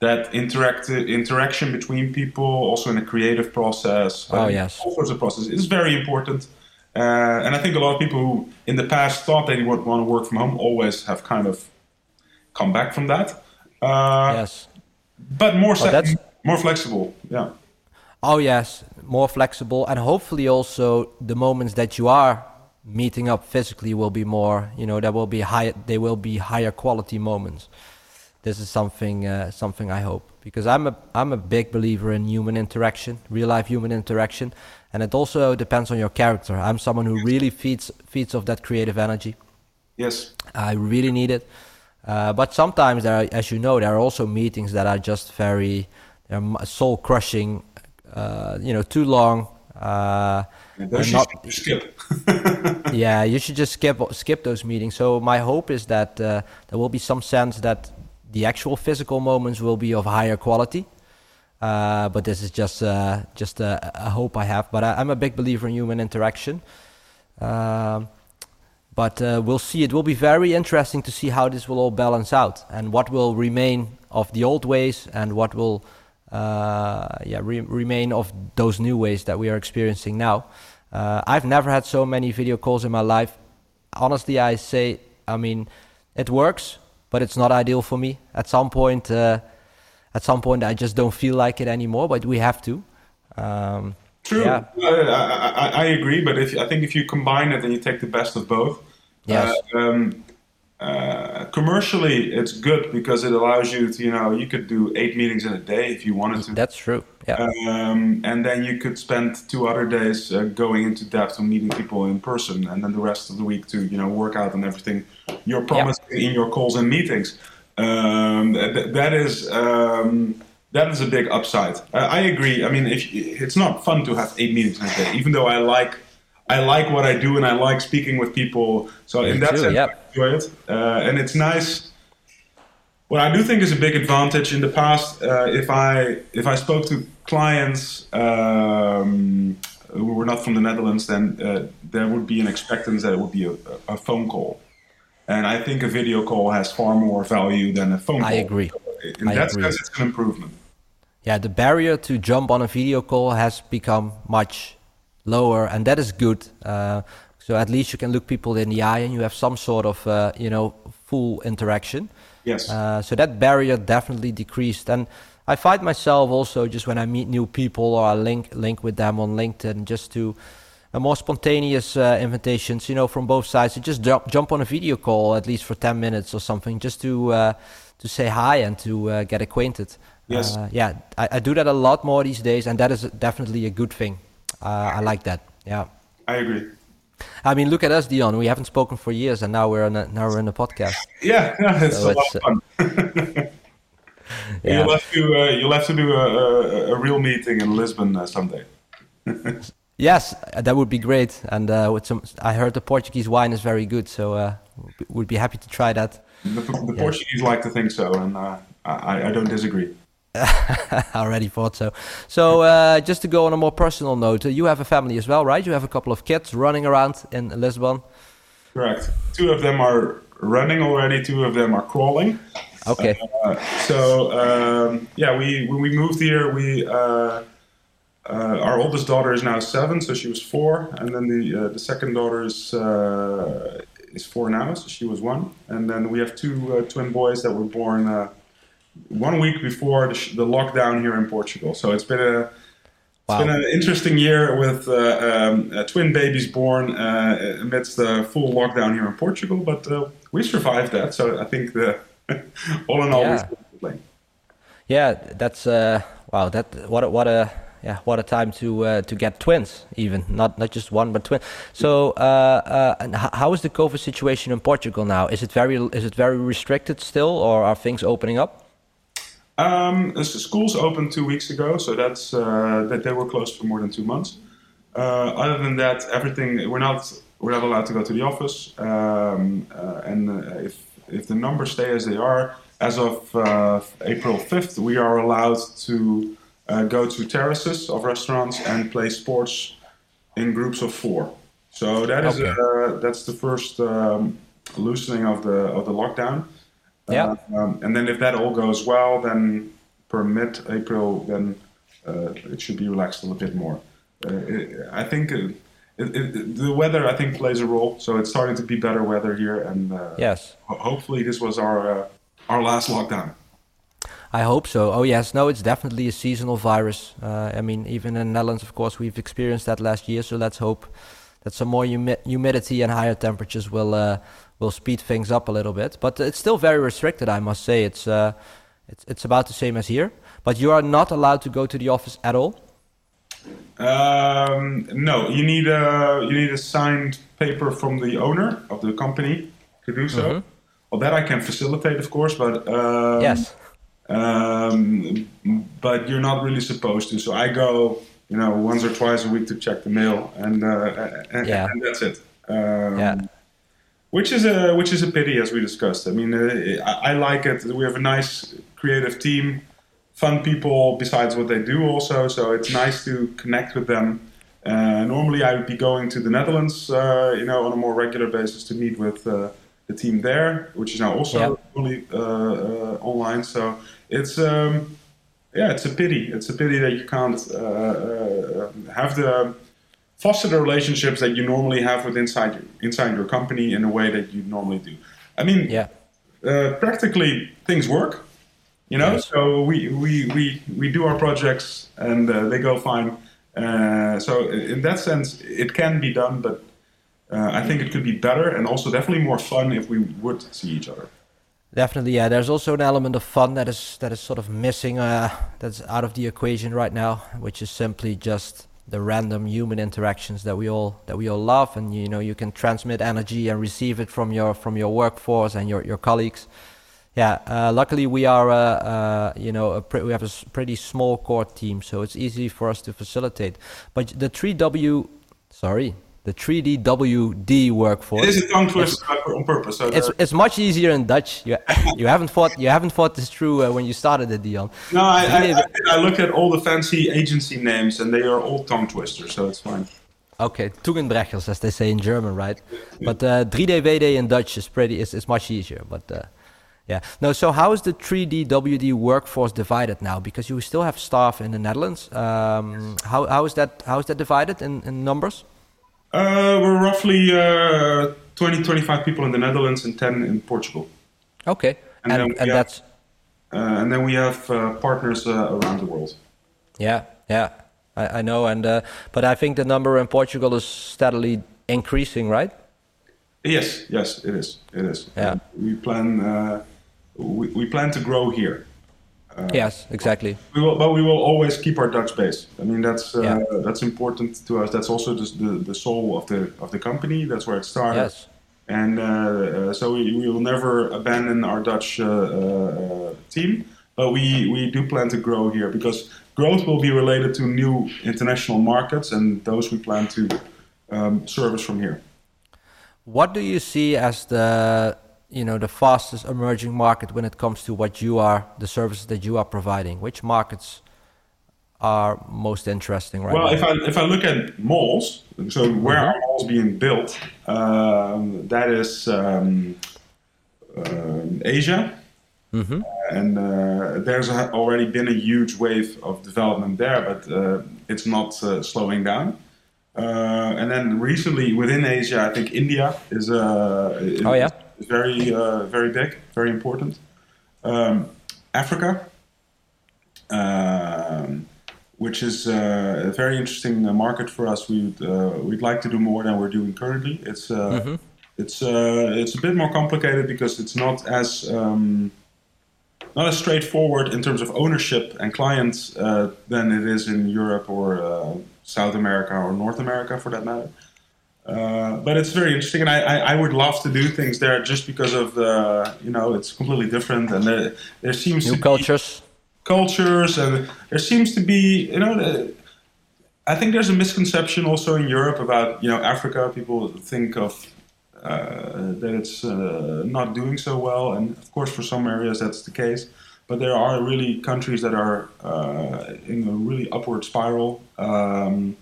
that interact interaction between people, also in a creative process. Oh yes, all sorts of process is very important. Uh, and I think a lot of people who in the past thought they would want to work from home always have kind of come back from that. Uh, yes, but more oh, more flexible. Yeah. Oh yes, more flexible, and hopefully also the moments that you are meeting up physically will be more. You know, there will be high. They will be higher quality moments this is something uh, something I hope because I'm a I'm a big believer in human interaction, real life human interaction, and it also depends on your character. I'm someone who really feeds feeds off that creative energy. Yes, I really need it. Uh, but sometimes there, are, as you know, there are also meetings that are just very they're soul crushing. Uh, you know, too long. Uh, those not, skip. (laughs) yeah, you should just skip skip those meetings. So my hope is that uh, there will be some sense that the actual physical moments will be of higher quality. Uh, but this is just uh, just a, a, hope I have. But I, am a big believer in human interaction. Um, but uh, we'll see. It will be very interesting to see how this will all balance out and what will remain of the old ways and what will uh, yeah re remain of those new ways that we are experiencing now. Uh, I've never had so many video calls in my life. Honestly, I say, I mean, it works but it's not ideal for me. At some point, uh, at some point, I just don't feel like it anymore. But we have to. Um, True. Yeah. I, I, I agree, but if I think if you combine it and you take the best of both, Yes. uh, um, uh, commercially it's good because it allows you to, you know, you could do eight meetings in a day if you wanted to. That's true. Yeah. Um, and then you could spend two other days uh, going into depth and meeting people in person, and then the rest of the week to you know work out on everything you're promising in your calls and meetings. Um, th- that is um, that is a big upside. I, I agree. I mean, if it's not fun to have eight meetings in a day, even though I like I like what I do and I like speaking with people. So in that too, sense, yeah. I enjoy it, uh, and it's nice. What I do think is a big advantage in the past, uh, if I if I spoke to clients um, who were not from the Netherlands, then uh, there would be an expectance that it would be a, a phone call, and I think a video call has far more value than a phone call. I agree. In I that agree. sense, it's an improvement. Yeah, the barrier to jump on a video call has become much lower, and that is good. Uh, so at least you can look people in the eye, and you have some sort of, uh, you know, full interaction. Yes. Uh, so that barrier definitely decreased, and I find myself also just when I meet new people or I link link with them on LinkedIn, just to a more spontaneous uh, invitations, you know, from both sides to just jump jump on a video call at least for ten minutes or something, just to uh, to say hi and to uh, get acquainted. Yes. Uh, yeah, I, I do that a lot more these days, and that is definitely a good thing. Uh, I like that. Yeah. I agree. I mean, look at us, Dion. We haven't spoken for years, and now we're on a, now we're in a podcast. (laughs) Yeah, yeah (laughs) it's So a lot of fun. (laughs) Yeah. You'll have to uh, you'll have to do a, a, a real meeting in Lisbon uh, someday. Yes, uh, that would be great. And uh, with some, I heard the Portuguese wine is very good, so uh, would be happy to try that. The, the Portuguese like to think so, and uh, I, I don't disagree. I (laughs) already thought so. So uh, just to go on a more personal note, uh, you have a family as well, right? You have a couple of kids running around in Lisbon. Correct. Two of them are running already. Two of them are crawling. Okay. Uh, so um, yeah, we when we moved here, we uh, uh, our oldest daughter is now seven, so she was four, and then the uh, the second daughter is uh, is four now, so she was one, and then we have two uh, twin boys that were born uh, one week before the, sh- the lockdown here in Portugal. So it's been a Wow. it's been an interesting year with uh, um, uh, twin babies born uh, amidst the full lockdown here in Portugal, but uh, we survived that. So I think the (laughs) all in all, Yeah. we're still playing. Yeah, that's uh, wow. That what a, what a yeah what a time to uh, to get twins even not not just one but twin. So uh, uh, how is the COVID situation in Portugal now? Is it very is it very restricted still, or are things opening up? Um, schools opened two weeks ago, so that's uh, that they were closed for more than two months. Uh, other than that, everything we're not we're not allowed to go to the office, um, uh, and uh, if if the numbers stay as they are, as of uh, April fifth, we are allowed to uh, go to terraces of restaurants and play sports in groups of four. So that is Okay. uh, that's the first um, loosening of the of the lockdown. Yeah. Um, and then if that all goes well, then per mid-April, then uh, it should be relaxed a little bit more. Uh, it, I think uh, it, it, the weather, I think, plays a role. So it's starting to be better weather here, and uh, Yes. ho- hopefully this was our uh, our last lockdown. I hope so. Oh yes, no, it's definitely a seasonal virus. Uh, I mean, even in the Netherlands, of course, we've experienced that last year. So let's hope that some more humi- humidity and higher temperatures will uh, will speed things up a little bit. But it's still very restricted, I must say. It's uh, it's it's about the same as here. But you are not allowed to go to the office at all. Um, no, you need a you need a signed paper from the owner of the company to do so. Mhm. Well, that I can facilitate, of course, but um, yes. um, but you're not really supposed to. So I go, you know, once or twice a week to check the mail, and uh, and, Yeah. and that's it. Um, Yeah. Which is a which is a pity, as we discussed. I mean, uh, I, I like it. We have a nice creative team, fun people. Besides what they do, also, so it's nice to connect with them. Uh, normally, I would be going to the Netherlands, uh, you know, on a more regular basis to meet with uh, the team there, which is now also fully uh, uh, online. So it's um, yeah, it's a pity. It's a pity that you can't uh, uh, have the foster the relationships that you normally have with inside inside your company in a way that you normally do. I mean, Yeah. uh, practically things work, you know. Yes. So we, we we we do our projects and uh, they go fine. Uh, so in that sense, it can be done, but uh, I think it could be better and also definitely more fun if we would see each other. Definitely, yeah. There's also an element of fun that is that is sort of missing, uh, that's out of the equation right now, which is simply just the random human interactions that we all that we all love, and you know you can transmit energy and receive it from your from your workforce and your your colleagues. Yeah, uh, luckily we are, uh, uh, you know, we have a pretty small core team, so it's easy for us to facilitate. But the 3W, sorry, the 3DWD workforce. It is a tongue twister on purpose. So it's, it's much easier in Dutch. You, (laughs) you haven't thought you haven't thought this through uh, when you started it, Dion. No, I, I, I, look at all the fancy agency names and they are all tongue twisters, so it's fine. Okay, Zungenbrechers, as they say in German, right? Yeah. But uh, 3DWD in Dutch is pretty is, is much easier. But uh, yeah, no. So how is the 3DWD workforce divided now? Because you still have staff in the Netherlands. Um, how how is that how is that divided in, in numbers? Uh, we're roughly uh, 20, 25 people in the Netherlands and 10 in Portugal. Okay, and, and, and have, that's uh, and then we have uh, partners uh, around the world. Yeah, yeah, I, I know, and uh, but I think the number in Portugal is steadily increasing, right? Yes, yes, it is. It is. Yeah. we plan we, we plan to grow here. Uh, yes, exactly. We will, but we will always keep our Dutch base. I mean, that's uh, yeah. that's important to us. That's also the, the, the soul of the of the company. That's where it started. Yes. And uh, uh so we, we will never abandon our Dutch uh, uh, team, but we, we do plan to grow here because growth will be related to new international markets, and those we plan to um, service from here. What do you see as the you know the fastest emerging market when it comes to what you are the services that you are providing which markets are most interesting right well now? if i if i look at malls so where mm-hmm. are malls being built um, that is um, uh, asia mm-hmm. and uh, there's already been a huge wave of development there but uh, it's not uh, slowing down uh, and then recently within asia i think india is, uh, oh yeah is very uh, very big, very important. Um, Africa, um, which is uh, a very interesting uh, market for us. We'd uh, we'd like to do more than we're doing currently. It's uh, mm-hmm. it's it's a bit more complicated because it's not as um, not as straightforward in terms of ownership and clients than it is in Europe or South America or North America, for that matter. Uh, but it's very interesting, and I, I, I, would love to do things there just because of the you know it's completely different, and there, there seems new to cultures, cultures, and there seems to be you know. The, I think there's a misconception also in Europe about you know Africa. People think of uh, that it's uh, not doing so well, and of course for some areas that's the case. But there are really countries that are uh, in a really upward spiral. Um,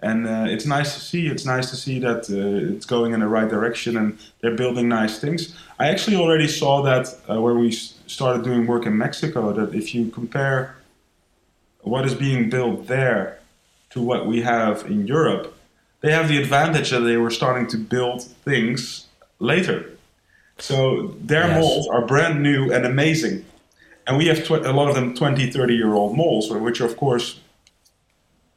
and uh, it's nice to see. It's nice to see that uh, it's going in the right direction and they're building nice things. I actually already saw that uh, when we started doing work in Mexico. That if you compare what is being built there to what we have in Europe, they have the advantage that they were starting to build things later. So their yes. malls are brand new and amazing. And we have tw- a lot of them 20, 30 year old malls, which of course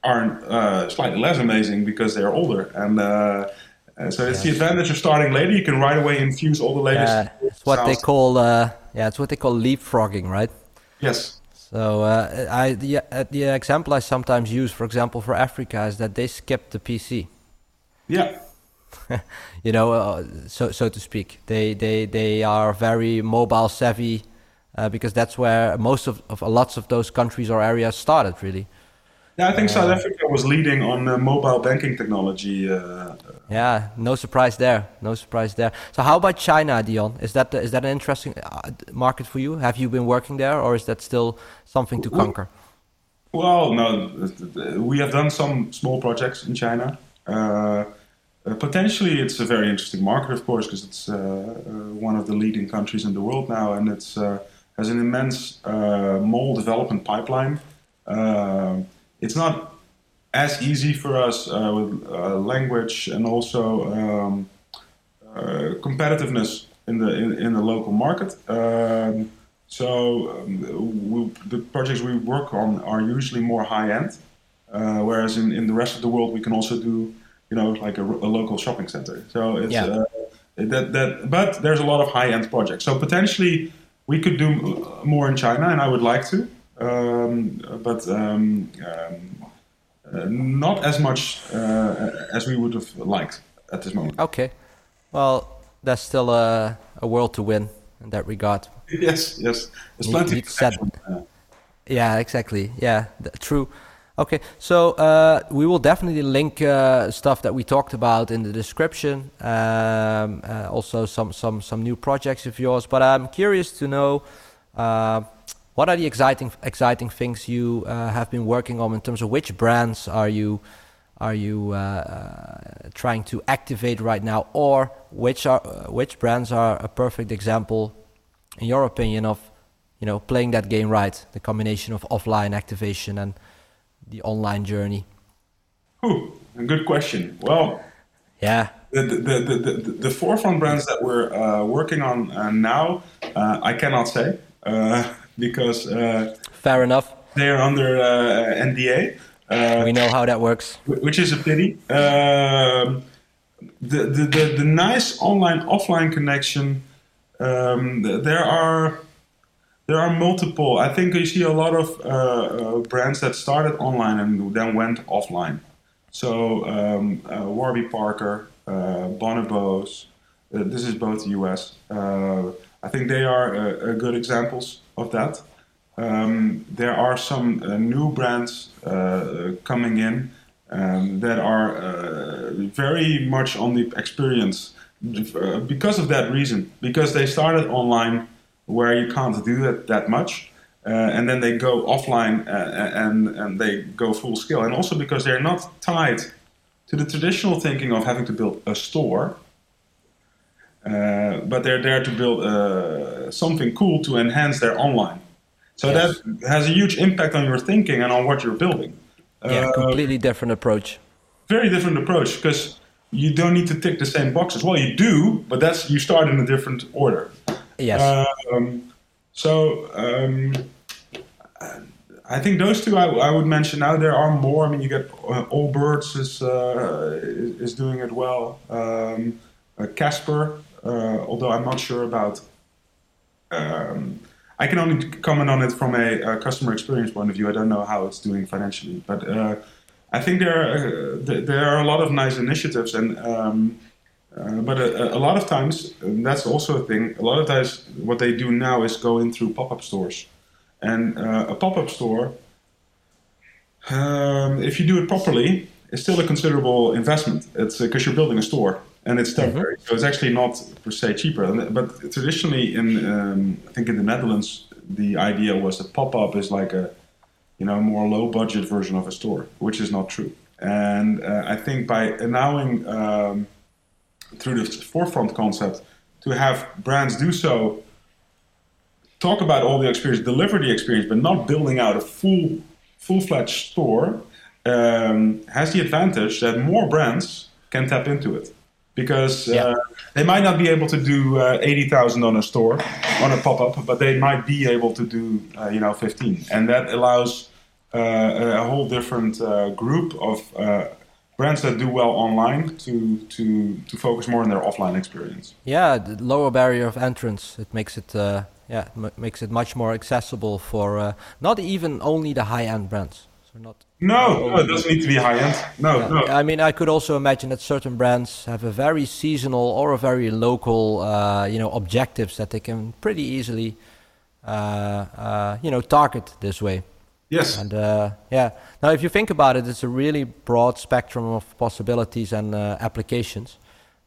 are uh, slightly less amazing because they're older. And uh, uh so it's the advantage of starting later. You can right away infuse all the latest. Yeah, it's what they call uh, yeah, it's what they call leapfrogging, right? Yes. So uh, I the uh, the example I sometimes use, for example, for Africa, is that they skip the PC. Yeah. (laughs) you know, uh, so so to speak, they they they are very mobile savvy uh, because that's where most of, of lots of those countries or areas started, really. Yeah, I think uh, South Africa was leading on uh, mobile banking technology. Uh, yeah, no surprise there. No surprise there. So, how about China, Dion? Is that is that an interesting uh, market for you? Have you been working there, or is that still something to conquer? Well, no, we have done some small projects in China. Uh, uh, potentially, it's a very interesting market, of course, because it's one of the leading countries in the world now, and it's has an immense mall development pipeline it's not as easy for us uh, with uh, language and also um, uh, competitiveness in the in, in, the local market. Um, so um, we, the projects we work on are usually more high end, Uh, whereas in, in the rest of the world, we can also do, you know, like a, a local shopping center. So it's Yeah. uh, that that. But there's a lot of high end projects. So potentially we could do more in China, and I would like to. Um, but um, um, uh, not as much uh, as we would have liked at this moment. Okay. Well, there's still a, a world to win in that regard. Yes, yes. There's plenty Yeah, exactly. Yeah, th- true. Okay, so uh, we will definitely link uh, stuff that we talked about in the description. Um, uh, also, some some some new projects of yours. But I'm curious to know uh, what are the exciting exciting things you uh, have been working on in terms of which brands are you are you uh, uh, trying to activate right now, or which are which brands are a perfect example, in your opinion, of you know playing that game right, the combination of offline activation and the online journey. a good question. Well, Yeah, the the, the, the, the forefront brands that we're uh, working on uh, now, uh, I cannot say uh, (laughs) because uh, fair enough. they are under uh, NDA. Uh, We know how that works. which is a pity. Um, the, the, the, the nice online offline connection, um, there are there are multiple. I think you see a lot of uh, uh, brands that started online and then went offline. So um, uh, Warby Parker, uh, Bonobos, uh, this is both US. Uh, I think they are good examples of that. Um, there are some uh, new brands uh, coming in um, that are uh, very much on the experience uh, because of that reason. Because they started online where you can't do that that much, uh, and then they go offline uh, and and they go full scale, and also because they're not tied to the traditional thinking of having to build a store. Uh, but they're there to build uh, something cool to enhance their online. So Yes. that has a huge impact on your thinking and on what you're building. Yeah, Uh, completely different approach. very different approach because you don't need to tick the same boxes. Well, you do, but that's you start in a different order. Yes. Um, so um, I think those two I, I would mention. Now there are more. I mean, you get uh, Allbirds is uh, is is doing it well. Um, uh, Casper, although I'm not sure about. Um, I can only comment on it from a, uh customer experience point of view. I don't know how it's doing financially, but uh, I think there are, uh, there are a lot of nice initiatives, and um, uh, but a, a lot of times that's also a thing. A lot of times, what they do now is go in through pop-up stores, and uh, a pop-up store, um, if you do it properly, is still a considerable investment. It's because you're building a store and it's temporary, so it's actually not per se cheaper. But traditionally, in um, I think in the Netherlands, the idea was that pop-up is like a you know more low-budget version of a store, which is not true. And uh, I think by allowing um, through the forefront concept to have brands do so talk about all the experience deliver the experience but not building out a full full-fledged store um, has the advantage that more brands can tap into it because uh, Yeah. they might not be able to do uh, 80,000 on a store on a pop-up but they might be able to do uh, you know 15 and that allows uh, a whole different uh, group of uh, brands that do well online to to to focus more on their offline experience. Yeah, the lower barrier of entrance. It makes it uh, yeah m- makes it much more accessible for uh, not even only the high end brands. Not. No, no, it doesn't need to be high end. No, Yeah. no. I mean, I could also imagine that certain brands have a very seasonal or a very local, uh, you know, objectives that they can pretty easily, uh, uh, you know, target this way. Yes. And uh, yeah, now if you think about it, it's a really broad spectrum of possibilities and uh, applications.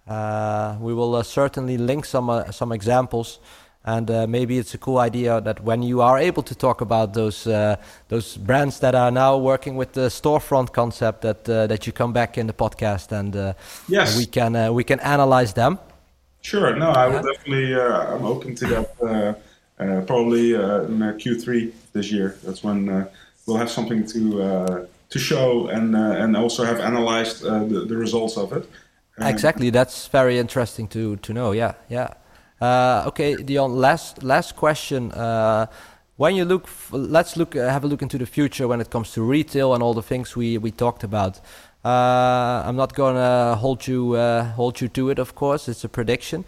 Uh, we will uh, certainly link some uh, some examples, and uh, maybe it's a cool idea that when you are able to talk about those uh, those brands that are now working with the storefront concept, that uh, that you come back in the podcast and uh, Yes. we can uh, we can analyze them. Sure. No, I will definitely. Uh, I'm open to that. Uh, uh, probably uh, in uh, Q3 this year. That's when uh, we'll have something to uh, to show and uh, and also have analyzed uh, the, the results of it. Exactly, that's very interesting to to know. Yeah, yeah. Uh, okay, Dion. Last last question. Uh, when you look, let's look, uh, have a look into the future when it comes to retail and all the things we, we talked about. Uh, I'm not gonna hold you uh, hold you to it, of course. It's a prediction,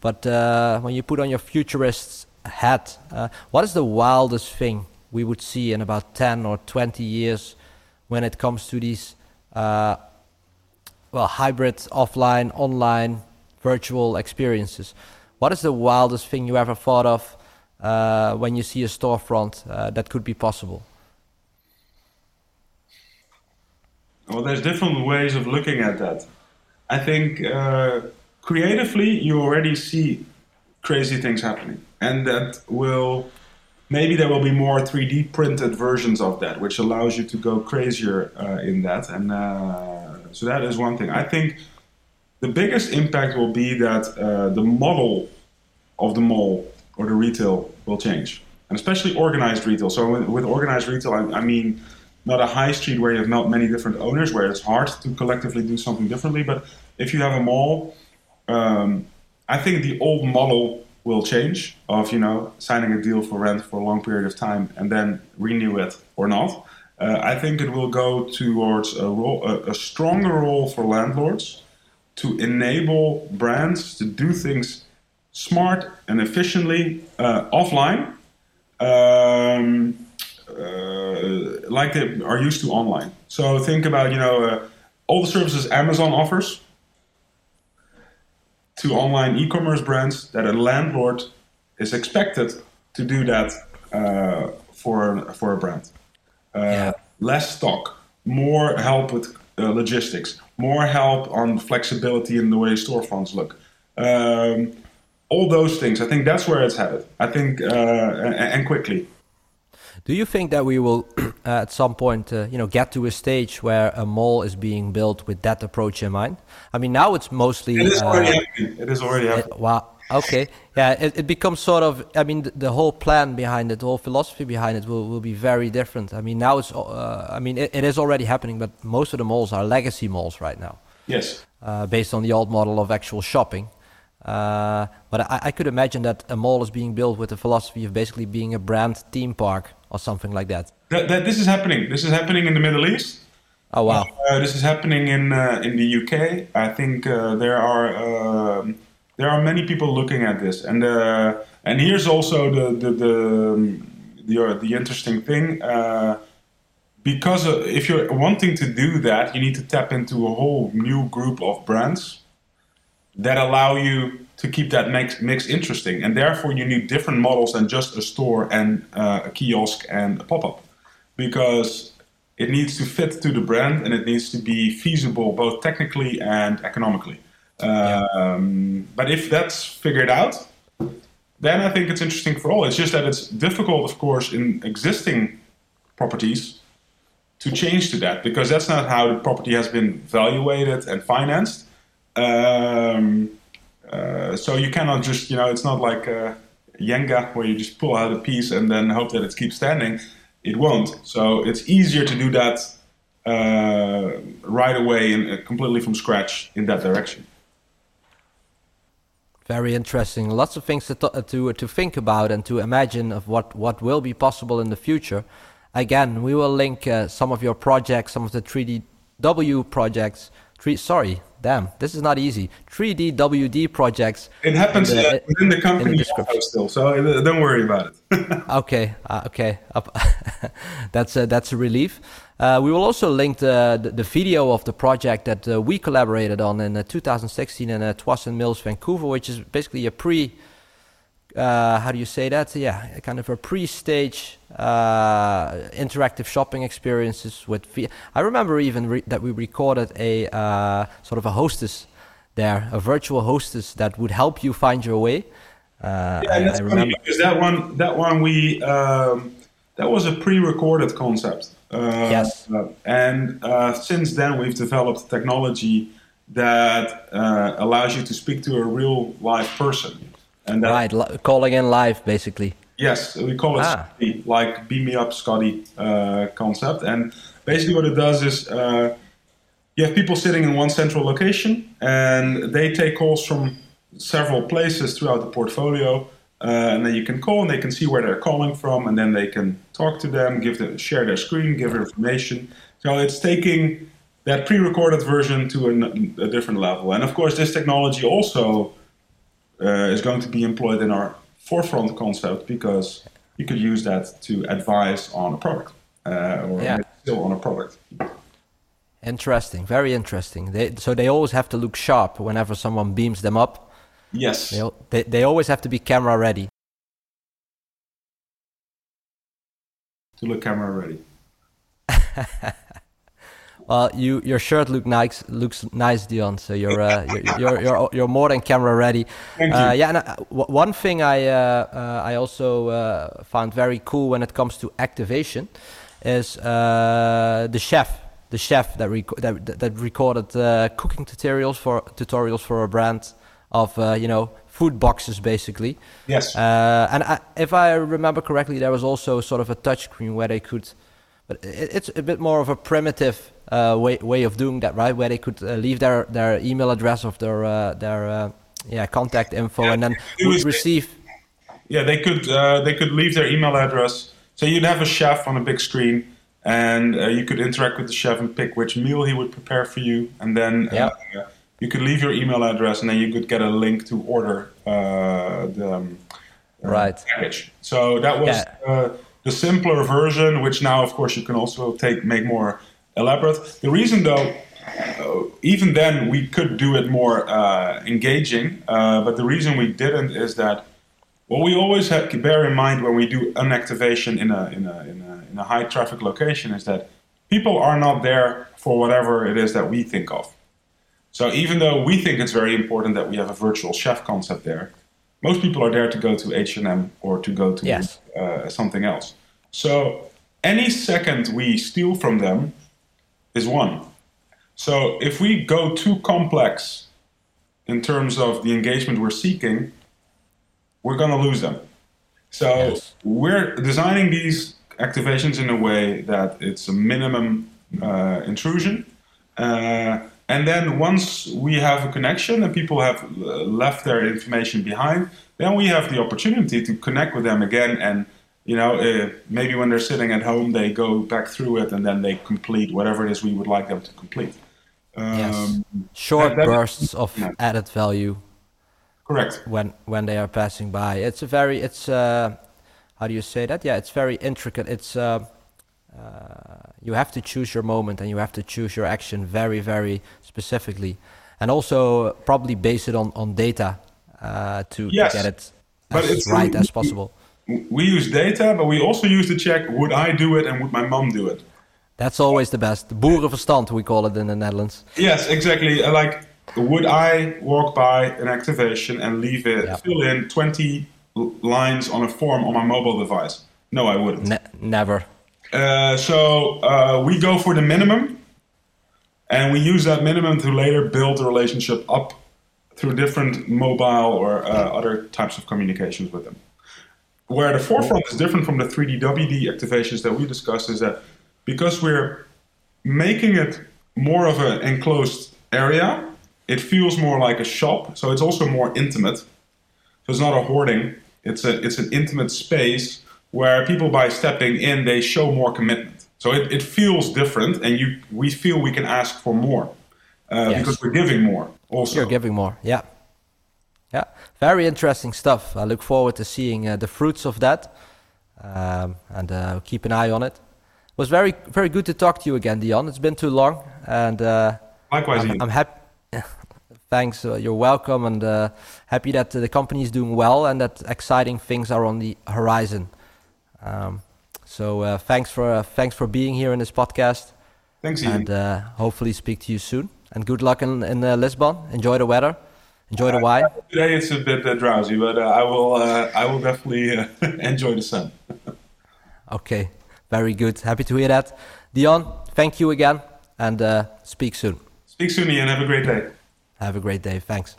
but uh, when you put on your futurist's hat, what is the wildest thing we would see in about 10 or 20 years when it comes to these well hybrid offline, online, virtual experiences? What is the wildest thing you ever thought of uh, when you see a storefront uh, that could be possible? Well, there's different ways of looking at that. I think uh, creatively, you already see crazy things happening, and that will maybe there will be more 3D printed versions of that, which allows you to go crazier uh, in that. And uh, so that is one thing. I think the biggest impact will be that uh, the model of the mall or the retail will change, and especially organized retail. So with, with organized retail, I, I, mean not a high street where you have not many different owners, where it's hard to collectively do something differently. But if you have a mall, um, I think the old model will change of you know signing a deal for rent for a long period of time and then renew it or not. Uh, I think it will go towards a, role, a, a stronger role for landlords to enable brands to do things smart and efficiently uh, offline, um, uh, like they are used to online. So think about you know uh, all the services Amazon offers to online e-commerce brands that a landlord is expected to do that uh, for for a brand. Uh, yeah. Less stock, more help with uh, logistics, more help on flexibility in the way storefronts look. Um, all those things. I think that's where it's headed. I think, uh, and, quickly. Do you think that we will, (clears throat) at some point, uh, you know, get to a stage where a mall is being built with that approach in mind? I mean, now it's mostly. It is already uh, happening. It is already happening. It, wow. Okay. Yeah. It, it, becomes sort of. I mean, the, the, whole plan behind it, the whole philosophy behind it, will, will be very different. I mean, now it's. Uh, I mean, it, it is already happening, but most of the malls are legacy malls right now. Yes. Uh, based on the old model of actual shopping. Uh, but I, I, could imagine that a mall is being built with the philosophy of basically being a brand theme park or something like that. That, that this is happening. This is happening in the Middle East. Oh wow! Uh, this is happening in uh, in the UK. I think uh, there are um, there are many people looking at this, and uh, and here's also the the the um, the, the interesting thing. because if you're wanting to do that, you need to tap into a whole new group of brands that allow you to keep that mix, mix interesting. And therefore, you need different models than just a store and uh, a kiosk and a pop up because it needs to fit to the brand and it needs to be feasible both technically and economically. Um, but if that's figured out, then I think it's interesting for all. It's just that it's difficult, of course, in existing properties to change to that because that's not how the property has been valuated and financed. Um, uh, so you cannot just, you know, it's not like uh, Jenga where you just pull out a piece and then hope that it keeps standing. It won't. So it's easier to do that uh, right away and uh, completely from scratch in that direction. Very interesting. Lots of things to, to to think about and to imagine of what what will be possible in the future. Again, we will link uh, some of your projects, some of the 3DW projects. Three, sorry, damn, this is not easy. 3D WD projects. It happens in the, uh, within the company the still, so uh, don't worry about it. (laughs) okay, uh, okay, (laughs) that's a, that's a relief. Uh, we will also link the, the, the, video of the project that uh, we collaborated on in uh, 2016 in uh, Tsawwassen Mills, Vancouver, which is basically a pre uh, how do you say that? Yeah, kind of a pre-stage uh, interactive shopping experiences with. V- I remember even re- that we recorded a uh, sort of a hostess there, a virtual hostess that would help you find your way. Uh, yeah, I, that's I funny because that one, that one we um, that was a pre-recorded concept. Uh, yes. and uh, since then, we've developed technology that allows you to speak to a real live person. And that, right, li- calling in live, basically. Yes, we call it ah. Scotty, like beam me up Scotty uh, concept. And basically, what it does is uh, you have people sitting in one central location, and they take calls from several places throughout the portfolio. uh, and then you can call and they can see where they're calling from, and then they can talk to them, give them, share their screen, give information. So it's taking that pre-recorded version to a, a different level. And of course, this technology also uh, is going to be employed in our forefront concept because you could use that to advise on a product uh, or Yeah. still on a product. Interesting, very interesting. They, so they always have to look sharp whenever someone beams them up. Yes. They, they, they always have to be camera ready. To look camera ready. (laughs) Well, you your shirt look nice looks nice, Dion. So you're uh, you're, you're you're you're more than camera ready. Thank you. Uh, yeah, and uh, w- one thing I uh, uh, I also uh, found very cool when it comes to activation is uh, the chef, the chef that rec- that, that recorded uh, cooking tutorials for tutorials for a brand of uh, you know food boxes basically. Yes. Uh, and I, if I remember correctly, there was also sort of a touchscreen where they could, but it, it's a bit more of a primitive uh, way way of doing that, right? Where they could uh, leave their, their email address of their uh, their uh, yeah contact info, Yeah, and then would receive. Yeah, they could uh, they could leave their email address. So you'd have a chef on a big screen, and uh, you could interact with the chef and pick which meal he would prepare for you, and then Yeah. you could leave your email address, and then you could get a link to order uh, the um, Right. package. So that was uh, the simpler version, which now, of course, you can also take make more elaborate. The reason, though, uh, even then we could do it more uh, engaging, uh, but the reason we didn't is that what we always have to bear in mind when we do an activation in a, in a, in a, in a high traffic location is that people are not there for whatever it is that we think of. So even though we think it's very important that we have a virtual chef concept there, most people are there to go to H&M or to go to Yes. uh, something else. So any second we steal from them is one. So if we go too complex in terms of the engagement we're seeking, we're going to lose them. So Yes. we're designing these activations in a way that it's a minimum uh, intrusion. Uh, and then once we have a connection and people have uh, left their information behind, then we have the opportunity to connect with them again. And you know, uh, maybe when they're sitting at home, they go back through it and then they complete whatever it is we would like them to complete. Um, Yes. Short that- bursts of yeah. added value Correct. when when they are passing by. It's a very it's uh, how do you say that? Yeah, it's very intricate. It's uh, uh, you have to choose your moment and you have to choose your action very very specifically, and also probably base it on on data uh, to, Yes, to get it but as it's- right as possible. We use data, but we also use to check would I do it and would my mom do it? That's always the best. Boerenverstand, we call it in the Netherlands. Yes, exactly. Uh, Like, would I walk by an activation and leave it, Yeah. fill in 20 lines on a form on my mobile device? No, I wouldn't. Ne- never. Uh, so uh, we go for the minimum, and we use that minimum to later build the relationship up through different mobile or uh, other types of communications with them. Where the forefront is different from the 3D WD activations that we discussed is that because we're making it more of an enclosed area, it feels more like a shop. So it's also more intimate. So it's not a hoarding. It's a it's an intimate space where people by stepping in they show more commitment. So it, it feels different, and you we feel we can ask for more uh, Yes. because we're giving more. Also, You're giving more. Yeah. Yeah. Very interesting stuff. I look forward to seeing uh, the fruits of that um, and uh, keep an eye on it. It was very, very good to talk to you again, Dion. It's been too long. And uh, likewise. I'm, I'm happy. (laughs) Thanks. Uh, you're welcome. And uh, happy that uh, the company is doing well and that exciting things are on the horizon. Um, so uh, thanks for uh, thanks for being here in this podcast, Thanks, Ian. and uh, hopefully speak to you soon. And good luck in, in uh, Lisbon. Enjoy the weather. Enjoy the wine. Today it's a bit uh, drowsy, but uh, I will uh, I will definitely uh, (laughs) enjoy the sun. (laughs) Okay, very good. Happy to hear that. Dion, thank you again, and uh, speak soon. Speak soon, Ian. Have a great day. Have a great day. Thanks.